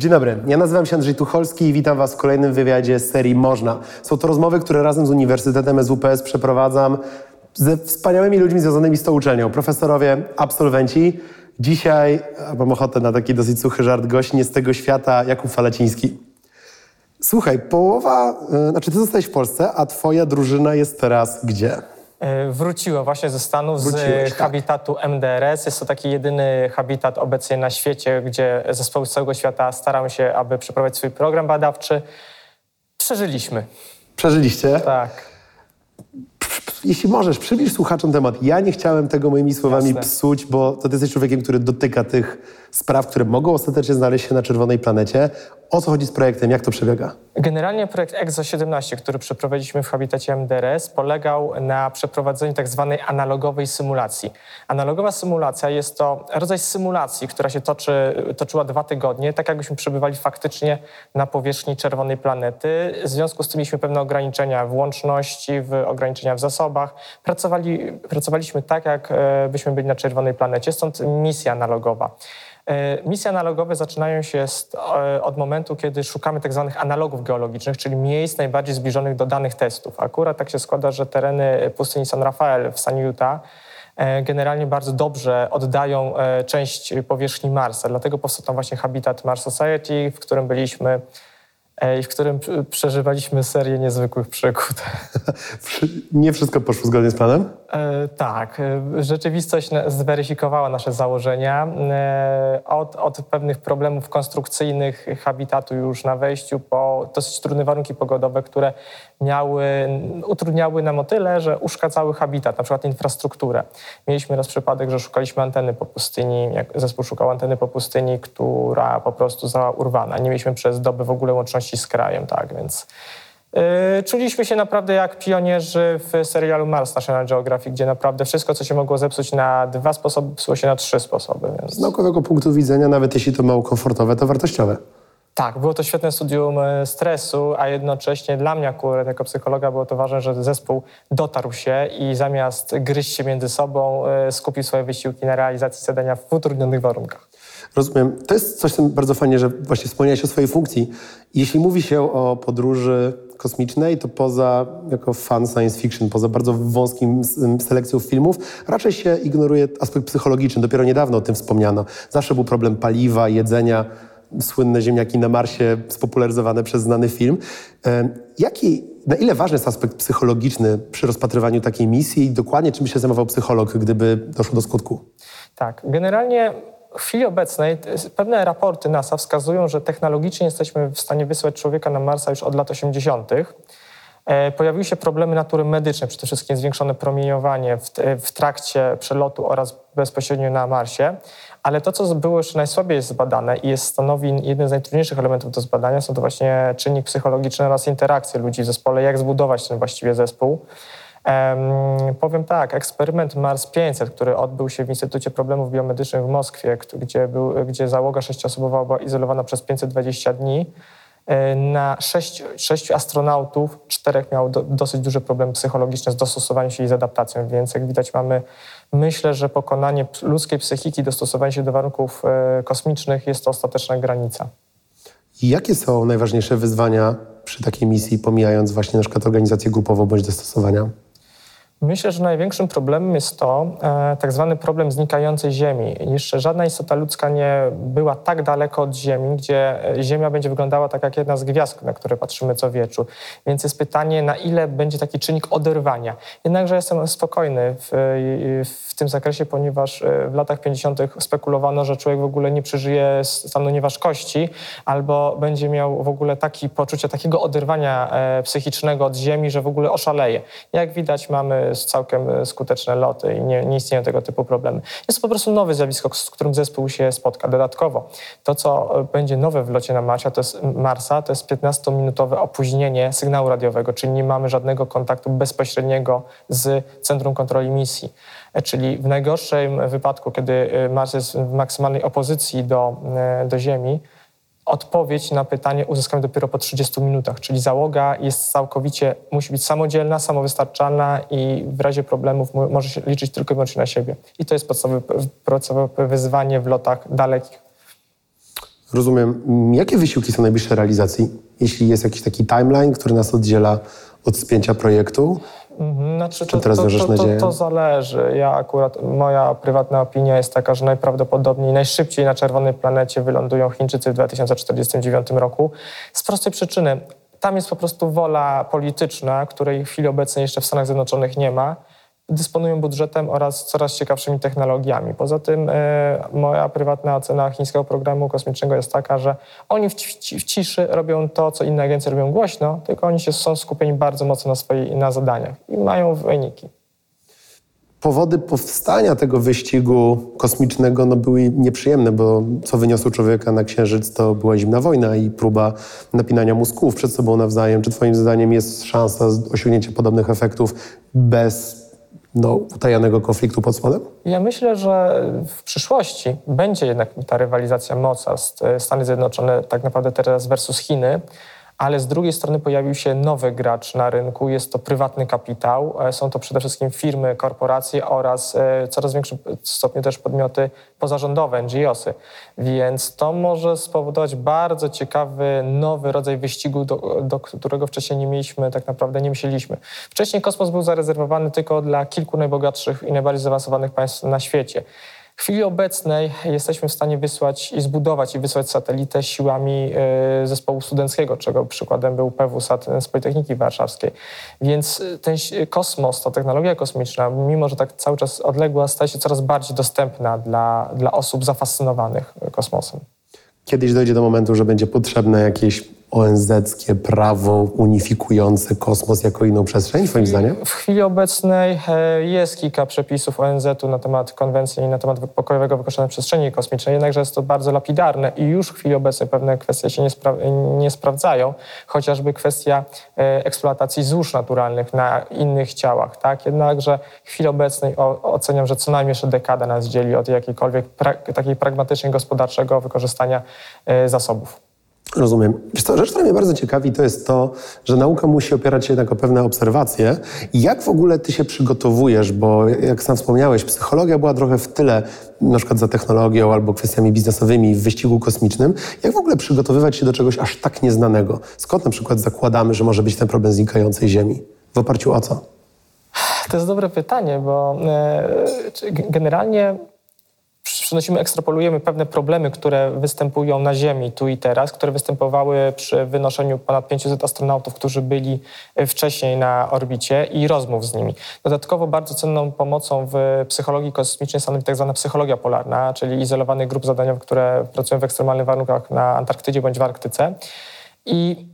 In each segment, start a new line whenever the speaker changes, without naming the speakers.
Dzień dobry, ja nazywam się Andrzej Tucholski i witam Was w kolejnym wywiadzie z serii Można. Są to rozmowy, które razem z Uniwersytetem SWPS przeprowadzam ze wspaniałymi ludźmi związanymi z tą uczelnią. Profesorowie, absolwenci. Dzisiaj mam ochotę na taki dosyć suchy żart, gość nie z tego świata, Jakub Faleciński. Słuchaj, połowa, y, znaczy ty zostałeś w Polsce, a twoja drużyna jest teraz gdzie?
E, Wróciłem właśnie ze Stanów,
Wróciłeś,
z
tak.
habitatu MDRS. Jest to taki jedyny habitat obecnie na świecie, gdzie zespoły z całego świata starają się, aby przeprowadzić swój program badawczy. Przeżyliśmy,
Przeżyliście?
tak.
Jeśli możesz, przybliż słuchaczom temat. Ja nie chciałem tego moimi słowami
Jasne.
psuć, bo to ty jesteś człowiekiem, który dotyka tych spraw, które mogą ostatecznie znaleźć się na czerwonej planecie. O co chodzi z projektem? Jak to przebiega?
Generalnie projekt EXO 17, który przeprowadziliśmy w habitacie MDRS, polegał na przeprowadzeniu tak zwanej analogowej symulacji. Analogowa symulacja jest to rodzaj symulacji, która się toczy, toczyła dwa tygodnie, tak jakbyśmy przebywali faktycznie na powierzchni czerwonej planety. W związku z tym mieliśmy pewne ograniczenia w łączności, w ograniczenia w zasobach. Pracowali, pracowaliśmy tak, jak e, byli na czerwonej planecie, stąd misja analogowa. E, Misje analogowe zaczynają się e, od momentu, kiedy szukamy tak zwanych analogów geologicznych, czyli miejsc najbardziej zbliżonych do danych testów. Akurat tak się składa, że tereny pustyni San Rafael w stanie Utah e, generalnie bardzo dobrze oddają część powierzchni Marsa. Dlatego powstał tam właśnie habitat Mars Society, w którym byliśmy i w którym przeżywaliśmy serię niezwykłych przygód.
Nie wszystko poszło zgodnie z planem?
E, Tak, e, rzeczywistość zweryfikowała nasze założenia. E, Od, od pewnych problemów konstrukcyjnych habitatu już na wejściu po dosyć trudne warunki pogodowe, które miały, utrudniały nam o tyle, że uszkadzały habitat, na przykład infrastrukturę. Mieliśmy raz przypadek, że szukaliśmy anteny po pustyni, jak zespół szukał anteny po pustyni, która po prostu została urwana. Nie mieliśmy przez doby w ogóle łączności z krajem, tak, więc... Yy, Czuliśmy się naprawdę jak pionierzy w serialu Mars National Geographic, gdzie naprawdę wszystko, co się mogło zepsuć na dwa sposoby, psuło się na trzy sposoby. Więc...
Z naukowego punktu widzenia, nawet jeśli to mało komfortowe, to wartościowe.
Tak, było to świetne studium e, stresu, a jednocześnie dla mnie akurat jako psychologa było to ważne, że zespół dotarł się i zamiast gryźć się między sobą, e, skupił swoje wysiłki na realizacji zadania w utrudnionych warunkach.
Rozumiem. To jest coś, co bardzo fajnie, że właśnie wspomniałeś o swojej funkcji. Jeśli mówi się o podróży kosmicznej, to poza, jako fan science fiction, poza bardzo wąskim selekcją filmów, raczej się ignoruje aspekt psychologiczny. Dopiero niedawno o tym wspomniano. Zawsze był problem paliwa, jedzenia, słynne ziemniaki na Marsie, spopularyzowane przez znany film. Jaki, na ile ważny jest aspekt psychologiczny przy rozpatrywaniu takiej misji i dokładnie czym się zajmował psycholog, gdyby doszło do skutku?
Tak, generalnie w chwili obecnej pewne raporty NASA wskazują, że technologicznie jesteśmy w stanie wysłać człowieka na Marsa już od lat 80. E, Pojawiły się problemy natury medycznej, przede wszystkim zwiększone promieniowanie w, t- w trakcie przelotu oraz bezpośrednio na Marsie. Ale to, co było jeszcze najsłabiej zbadane i jest stanowi jeden z najtrudniejszych elementów do zbadania, są to właśnie czynnik psychologiczny oraz interakcje ludzi w zespole, jak zbudować ten właściwie zespół. Em, powiem tak, eksperyment Mars 500, który odbył się w Instytucie Problemów Biomedycznych w Moskwie, gdzie, był, gdzie załoga sześcioosobowa była izolowana przez 520 dni, e, na sześć, sześciu astronautów, czterech miało do, dosyć duże problemy psychologiczne z dostosowaniem się i z adaptacją, więc jak widać mamy, myślę, że pokonanie ludzkiej psychiki, dostosowanie się do warunków e, kosmicznych jest to ostateczna granica.
I Jakie są najważniejsze wyzwania przy takiej misji, pomijając właśnie na przykład organizację grupową bądź dostosowania?
Myślę, że największym problemem jest to e, tak zwany problem znikającej Ziemi. Jeszcze żadna istota ludzka nie była tak daleko od Ziemi, gdzie e, Ziemia będzie wyglądała tak jak jedna z gwiazd, na które patrzymy co wieczu. Więc jest pytanie, na ile będzie taki czynnik oderwania. Jednakże jestem spokojny w, w tym zakresie, ponieważ e, w latach 50. spekulowano, że człowiek w ogóle nie przeżyje stanu nieważkości albo będzie miał w ogóle takie poczucie takiego oderwania e, psychicznego od Ziemi, że w ogóle oszaleje. Jak widać, mamy całkiem e, skuteczne loty i nie, nie istnieją tego typu problemy. Jest to po prostu nowe zjawisko, z którym zespół się spotka. Dodatkowo to, co e, będzie nowe w locie na Marsa, to jest, Marsa, to jest 15-minutowe opóźnienie sygnału radiowego, czyli nie mamy żadnego kontaktu bezpośredniego z Centrum Kontroli Misji. E, Czyli w najgorszym wypadku, kiedy Mars jest w maksymalnej opozycji do, do Ziemi, odpowiedź na pytanie uzyskamy dopiero po 30 minutach, czyli załoga jest całkowicie, musi być samodzielna, samowystarczalna i w razie problemów mo- może się liczyć tylko i wyłącznie na siebie. I to jest podstawowe wyzwanie w lotach dalekich.
Rozumiem. Jakie wysiłki są najbliższe realizacji? Jeśli jest jakiś taki timeline, który nas oddziela od spięcia projektu?
Mhm, znaczy, to, teraz to, to, to, to, zależy. Ja akurat, moja prywatna opinia jest taka, że najprawdopodobniej najszybciej na czerwonej planecie wylądują Chińczycy w 2049 roku. Z prostej przyczyny. Tam jest po prostu wola polityczna, której w chwili obecnej jeszcze w Stanach Zjednoczonych nie ma dysponują budżetem oraz coraz ciekawszymi technologiami. Poza tym e, moja prywatna ocena chińskiego programu kosmicznego jest taka, że oni w, w, ciszy robią to, co inne agencje robią głośno, tylko oni się są skupieni bardzo mocno na swoich na zadaniach i mają wyniki.
Powody powstania tego wyścigu kosmicznego no, były nieprzyjemne, bo co wyniosło człowieka na Księżyc, to była zimna wojna i próba napinania mózgów przed sobą nawzajem. Czy Twoim zdaniem jest szansa osiągnięcia podobnych efektów bez no, utajonego konfliktu pod spodem?
Ja myślę, że w przyszłości będzie jednak ta rywalizacja mocarstw. Stany Zjednoczone tak naprawdę teraz versus Chiny ale z drugiej strony pojawił się nowy gracz na rynku, jest to prywatny kapitał, e, są to przede wszystkim firmy, korporacje oraz e, coraz większym stopniu też podmioty pozarządowe, NGOsy. Więc to może spowodować bardzo ciekawy, nowy rodzaj wyścigu, do, do którego wcześniej nie mieliśmy, tak naprawdę nie myśleliśmy. Wcześniej kosmos był zarezerwowany tylko dla kilku najbogatszych i najbardziej zaawansowanych państw na świecie. W chwili obecnej jesteśmy w stanie wysłać i zbudować i wysłać satelitę siłami e, zespołu studenckiego, czego przykładem był PWSAT z Politechniki Warszawskiej. Więc e, ten kosmos, ta technologia kosmiczna, mimo że tak cały czas odległa, staje się coraz bardziej dostępna dla, dla osób zafascynowanych kosmosem.
Kiedyś dojdzie do momentu, że będzie potrzebne jakieś ONZ-kie prawo unifikujące kosmos jako inną przestrzeń, twoim zdaniem?
W chwili obecnej e, jest kilka przepisów ONZ-u na temat konwencji i na temat pokojowego wykorzystania przestrzeni kosmicznej, jednakże jest to bardzo lapidarne i już w chwili obecnej pewne kwestie się nie, spra nie sprawdzają, chociażby kwestia e, eksploatacji złóż naturalnych na innych ciałach. Tak? Jednakże w chwili obecnej oceniam, że co najmniej jeszcze dekada nas dzieli od jakiejkolwiek pra takiej pragmatycznie gospodarczego wykorzystania e, zasobów.
Rozumiem. Wiesz co, rzecz, która mnie bardzo ciekawi, to jest to, że nauka musi opierać się jednak o pewne obserwacje. Jak w ogóle ty się przygotowujesz? Bo jak sam wspomniałeś, psychologia była trochę w tyle, na przykład za technologią albo kwestiami biznesowymi w wyścigu kosmicznym. Jak w ogóle przygotowywać się do czegoś aż tak nieznanego? Skąd na przykład zakładamy, że może być ten problem znikającej Ziemi? W oparciu o co?
To jest dobre pytanie, bo e, generalnie przenosimy, ekstrapolujemy pewne problemy, które występują na Ziemi tu i teraz, które występowały przy wynoszeniu ponad 500 astronautów, którzy byli e, wcześniej na orbicie i rozmów z nimi. Dodatkowo bardzo cenną pomocą w psychologii kosmicznej stanowi tak zwana psychologia polarna, czyli izolowanych grup zadaniowych, które pracują w ekstremalnych warunkach na Antarktydzie bądź w Arktyce. I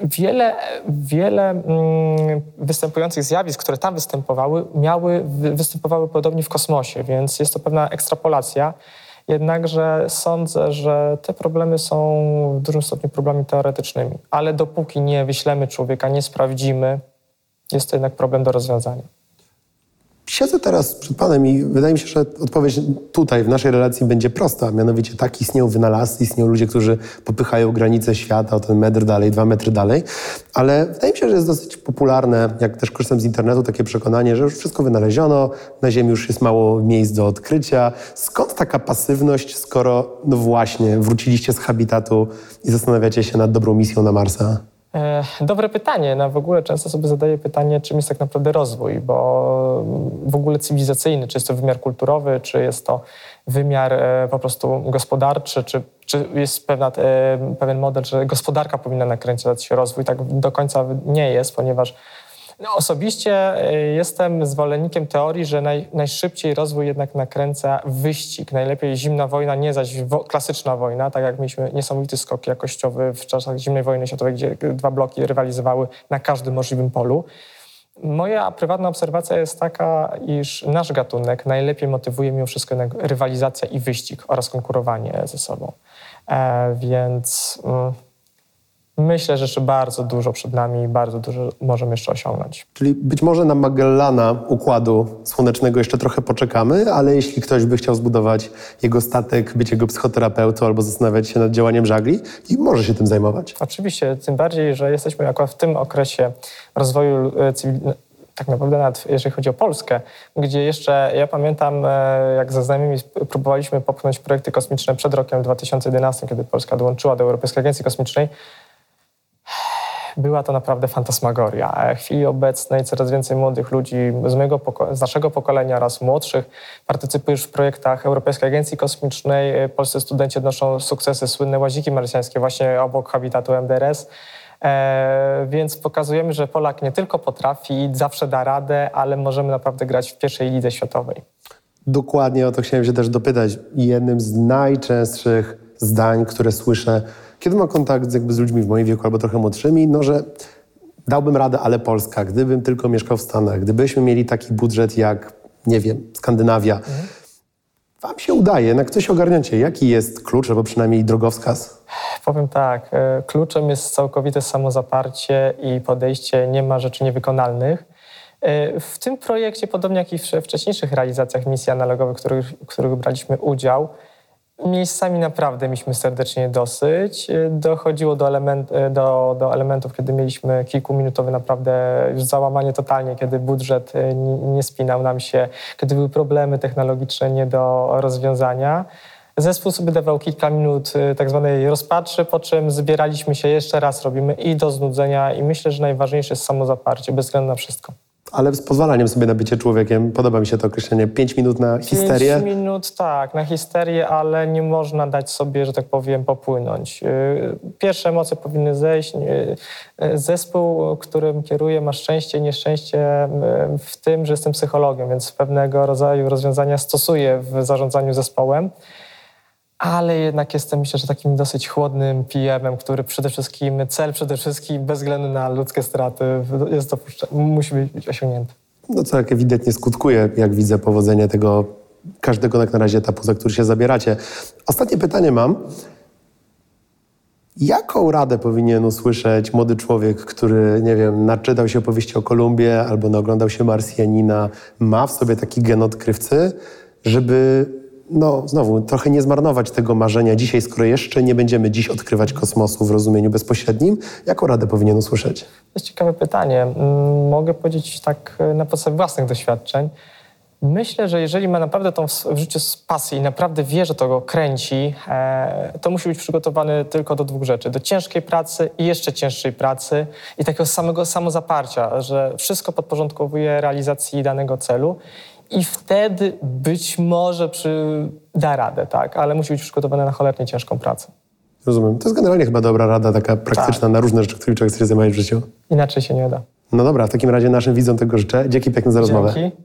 wiele, wiele mm, występujących zjawisk, które tam występowały, miały, występowały podobnie w kosmosie, więc jest to pewna ekstrapolacja. Jednakże sądzę, że te problemy są w dużym stopniu problemami teoretycznymi, ale dopóki nie wyślemy człowieka, nie sprawdzimy, jest to jednak problem do rozwiązania.
Siedzę teraz przed Panem i wydaje mi się, że odpowiedź tutaj w naszej relacji będzie prosta. Mianowicie tak, istnieją wynalazcy, istnieją ludzie, którzy popychają granice świata o ten metr dalej, dwa metry dalej, ale wydaje mi się, że jest dosyć popularne, jak też korzystam z internetu, takie przekonanie, że już wszystko wynaleziono, na Ziemi już jest mało miejsc do odkrycia. Skąd taka pasywność, skoro no właśnie wróciliście z habitatu i zastanawiacie się nad dobrą misją na Marsa?
E, dobre pytanie. No w ogóle często sobie zadaję pytanie, czym jest tak naprawdę rozwój, bo w ogóle cywilizacyjny, czy jest to wymiar kulturowy, czy jest to wymiar e, po prostu gospodarczy, czy, czy jest pewna, e, pewien model, że gospodarka powinna nakręcać się rozwój. Tak do końca nie jest, ponieważ no, osobiście e, jestem zwolennikiem teorii, że naj, najszybciej rozwój jednak nakręca wyścig. Najlepiej zimna wojna, nie zaś wo, klasyczna wojna, tak jak mieliśmy niesamowity skok jakościowy w czasach zimnej wojny światowej, gdzie dwa bloki rywalizowały na każdym możliwym polu. Moja prywatna obserwacja jest taka, iż nasz gatunek najlepiej motywuje mimo wszystko rywalizacja i wyścig oraz konkurowanie ze sobą. E, więc... Mm, Myślę, że jeszcze bardzo dużo przed nami i bardzo dużo możemy jeszcze osiągnąć.
Czyli być może na Magellana układu słonecznego jeszcze trochę poczekamy, ale jeśli ktoś by chciał zbudować jego statek, być jego psychoterapeutą albo zastanawiać się nad działaniem żagli, i może się tym zajmować.
Oczywiście, tym bardziej, że jesteśmy akurat w tym okresie rozwoju e, cywilizacji tak naprawdę nawet jeżeli chodzi o Polskę, gdzie jeszcze, ja pamiętam, e, jak ze znajomymi próbowaliśmy popchnąć projekty kosmiczne przed rokiem 2011, kiedy Polska dołączyła do Europejskiej Agencji Kosmicznej, była to naprawdę fantasmagoria. W chwili obecnej coraz więcej młodych ludzi z, mojego z naszego pokolenia oraz młodszych partycypuje w projektach Europejskiej Agencji Kosmicznej. Polscy studenci odnoszą sukcesy, słynne łaziki marsjańskie właśnie obok habitatu MDRS. E, więc pokazujemy, że Polak nie tylko potrafi i zawsze da radę, ale możemy naprawdę grać w pierwszej lidze światowej.
Dokładnie o to chciałem się też dopytać. Jednym z najczęstszych zdań, które słyszę, kiedy mam kontakt jakby z ludźmi w moim wieku albo trochę młodszymi, no że dałbym radę, ale Polska, gdybym tylko mieszkał w Stanach, gdybyśmy mieli taki budżet jak, nie wiem, Skandynawia. Mhm. Wam się udaje, na coś ogarniacie. Jaki jest klucz, albo przynajmniej drogowskaz?
Powiem tak, e, kluczem jest całkowite samozaparcie i podejście nie ma rzeczy niewykonalnych. E, w tym projekcie, podobnie jak i w wcześniejszych realizacjach misji analogowych, w których, w których braliśmy udział, Miejscami naprawdę mieliśmy serdecznie dosyć. Dochodziło do, element, do, do elementów, kiedy mieliśmy kilkuminutowe naprawdę już załamanie totalnie, kiedy budżet nie, nie spinał nam się, kiedy były problemy technologiczne nie do rozwiązania. Zespół sobie dawał kilka minut y, tak zwanej rozpatrzy, po czym zbieraliśmy się jeszcze raz, robimy i do znudzenia i myślę, że najważniejsze jest samozaparcie, bez względu na wszystko
ale z pozwalaniem sobie na bycie człowiekiem. Podoba mi się to określenie. Pięć minut na histerię.
Pięć minut, tak, na histerię, ale nie można dać sobie, że tak powiem, popłynąć. Y, pierwsze emocje powinny zejść. Y, y, zespół, którym kieruję, ma szczęście i nieszczęście w tym, że jestem psychologiem, więc pewnego rodzaju rozwiązania stosuję w zarządzaniu zespołem ale jednak jestem, myślę, że takim dosyć chłodnym PM-em, który przede wszystkim, cel przede wszystkim, bez względu na ludzkie straty, jest musi być osiągnięty.
No co jak ewidentnie skutkuje, jak widzę powodzenie tego każdego jak na razie etapu, za który się zabieracie. Ostatnie pytanie mam. Jaką radę powinien usłyszeć młody człowiek, który, nie wiem, naczytał się opowieści o Kolumbii albo naoglądał się Marsjanina, ma w sobie taki gen odkrywcy, żeby no znowu, trochę nie zmarnować tego marzenia dzisiaj, skoro jeszcze nie będziemy dziś odkrywać kosmosu w rozumieniu bezpośrednim. Jaką radę powinien usłyszeć? To
jest ciekawe pytanie. Mm, mogę powiedzieć tak e, na podstawie własnych doświadczeń. Myślę, że jeżeli ma naprawdę tą w życiu pasję i naprawdę wie, że to go kręci, e, to musi być przygotowany tylko do dwóch rzeczy. Do ciężkiej pracy i jeszcze cięższej pracy i takiego samego samozaparcia, że wszystko podporządkowuje realizacji danego celu i wtedy być może przy... da radę, tak? Ale musi być przygotowane na cholernie ciężką pracę.
Rozumiem. To jest generalnie chyba dobra rada, taka praktyczna tak. na różne rzeczy, którymi człowiek chce się zajmować w życiu.
Inaczej się nie da.
No dobra, w takim razie naszym widzom tego życzę. Dzięki piękne za rozmowę.
Dzięki.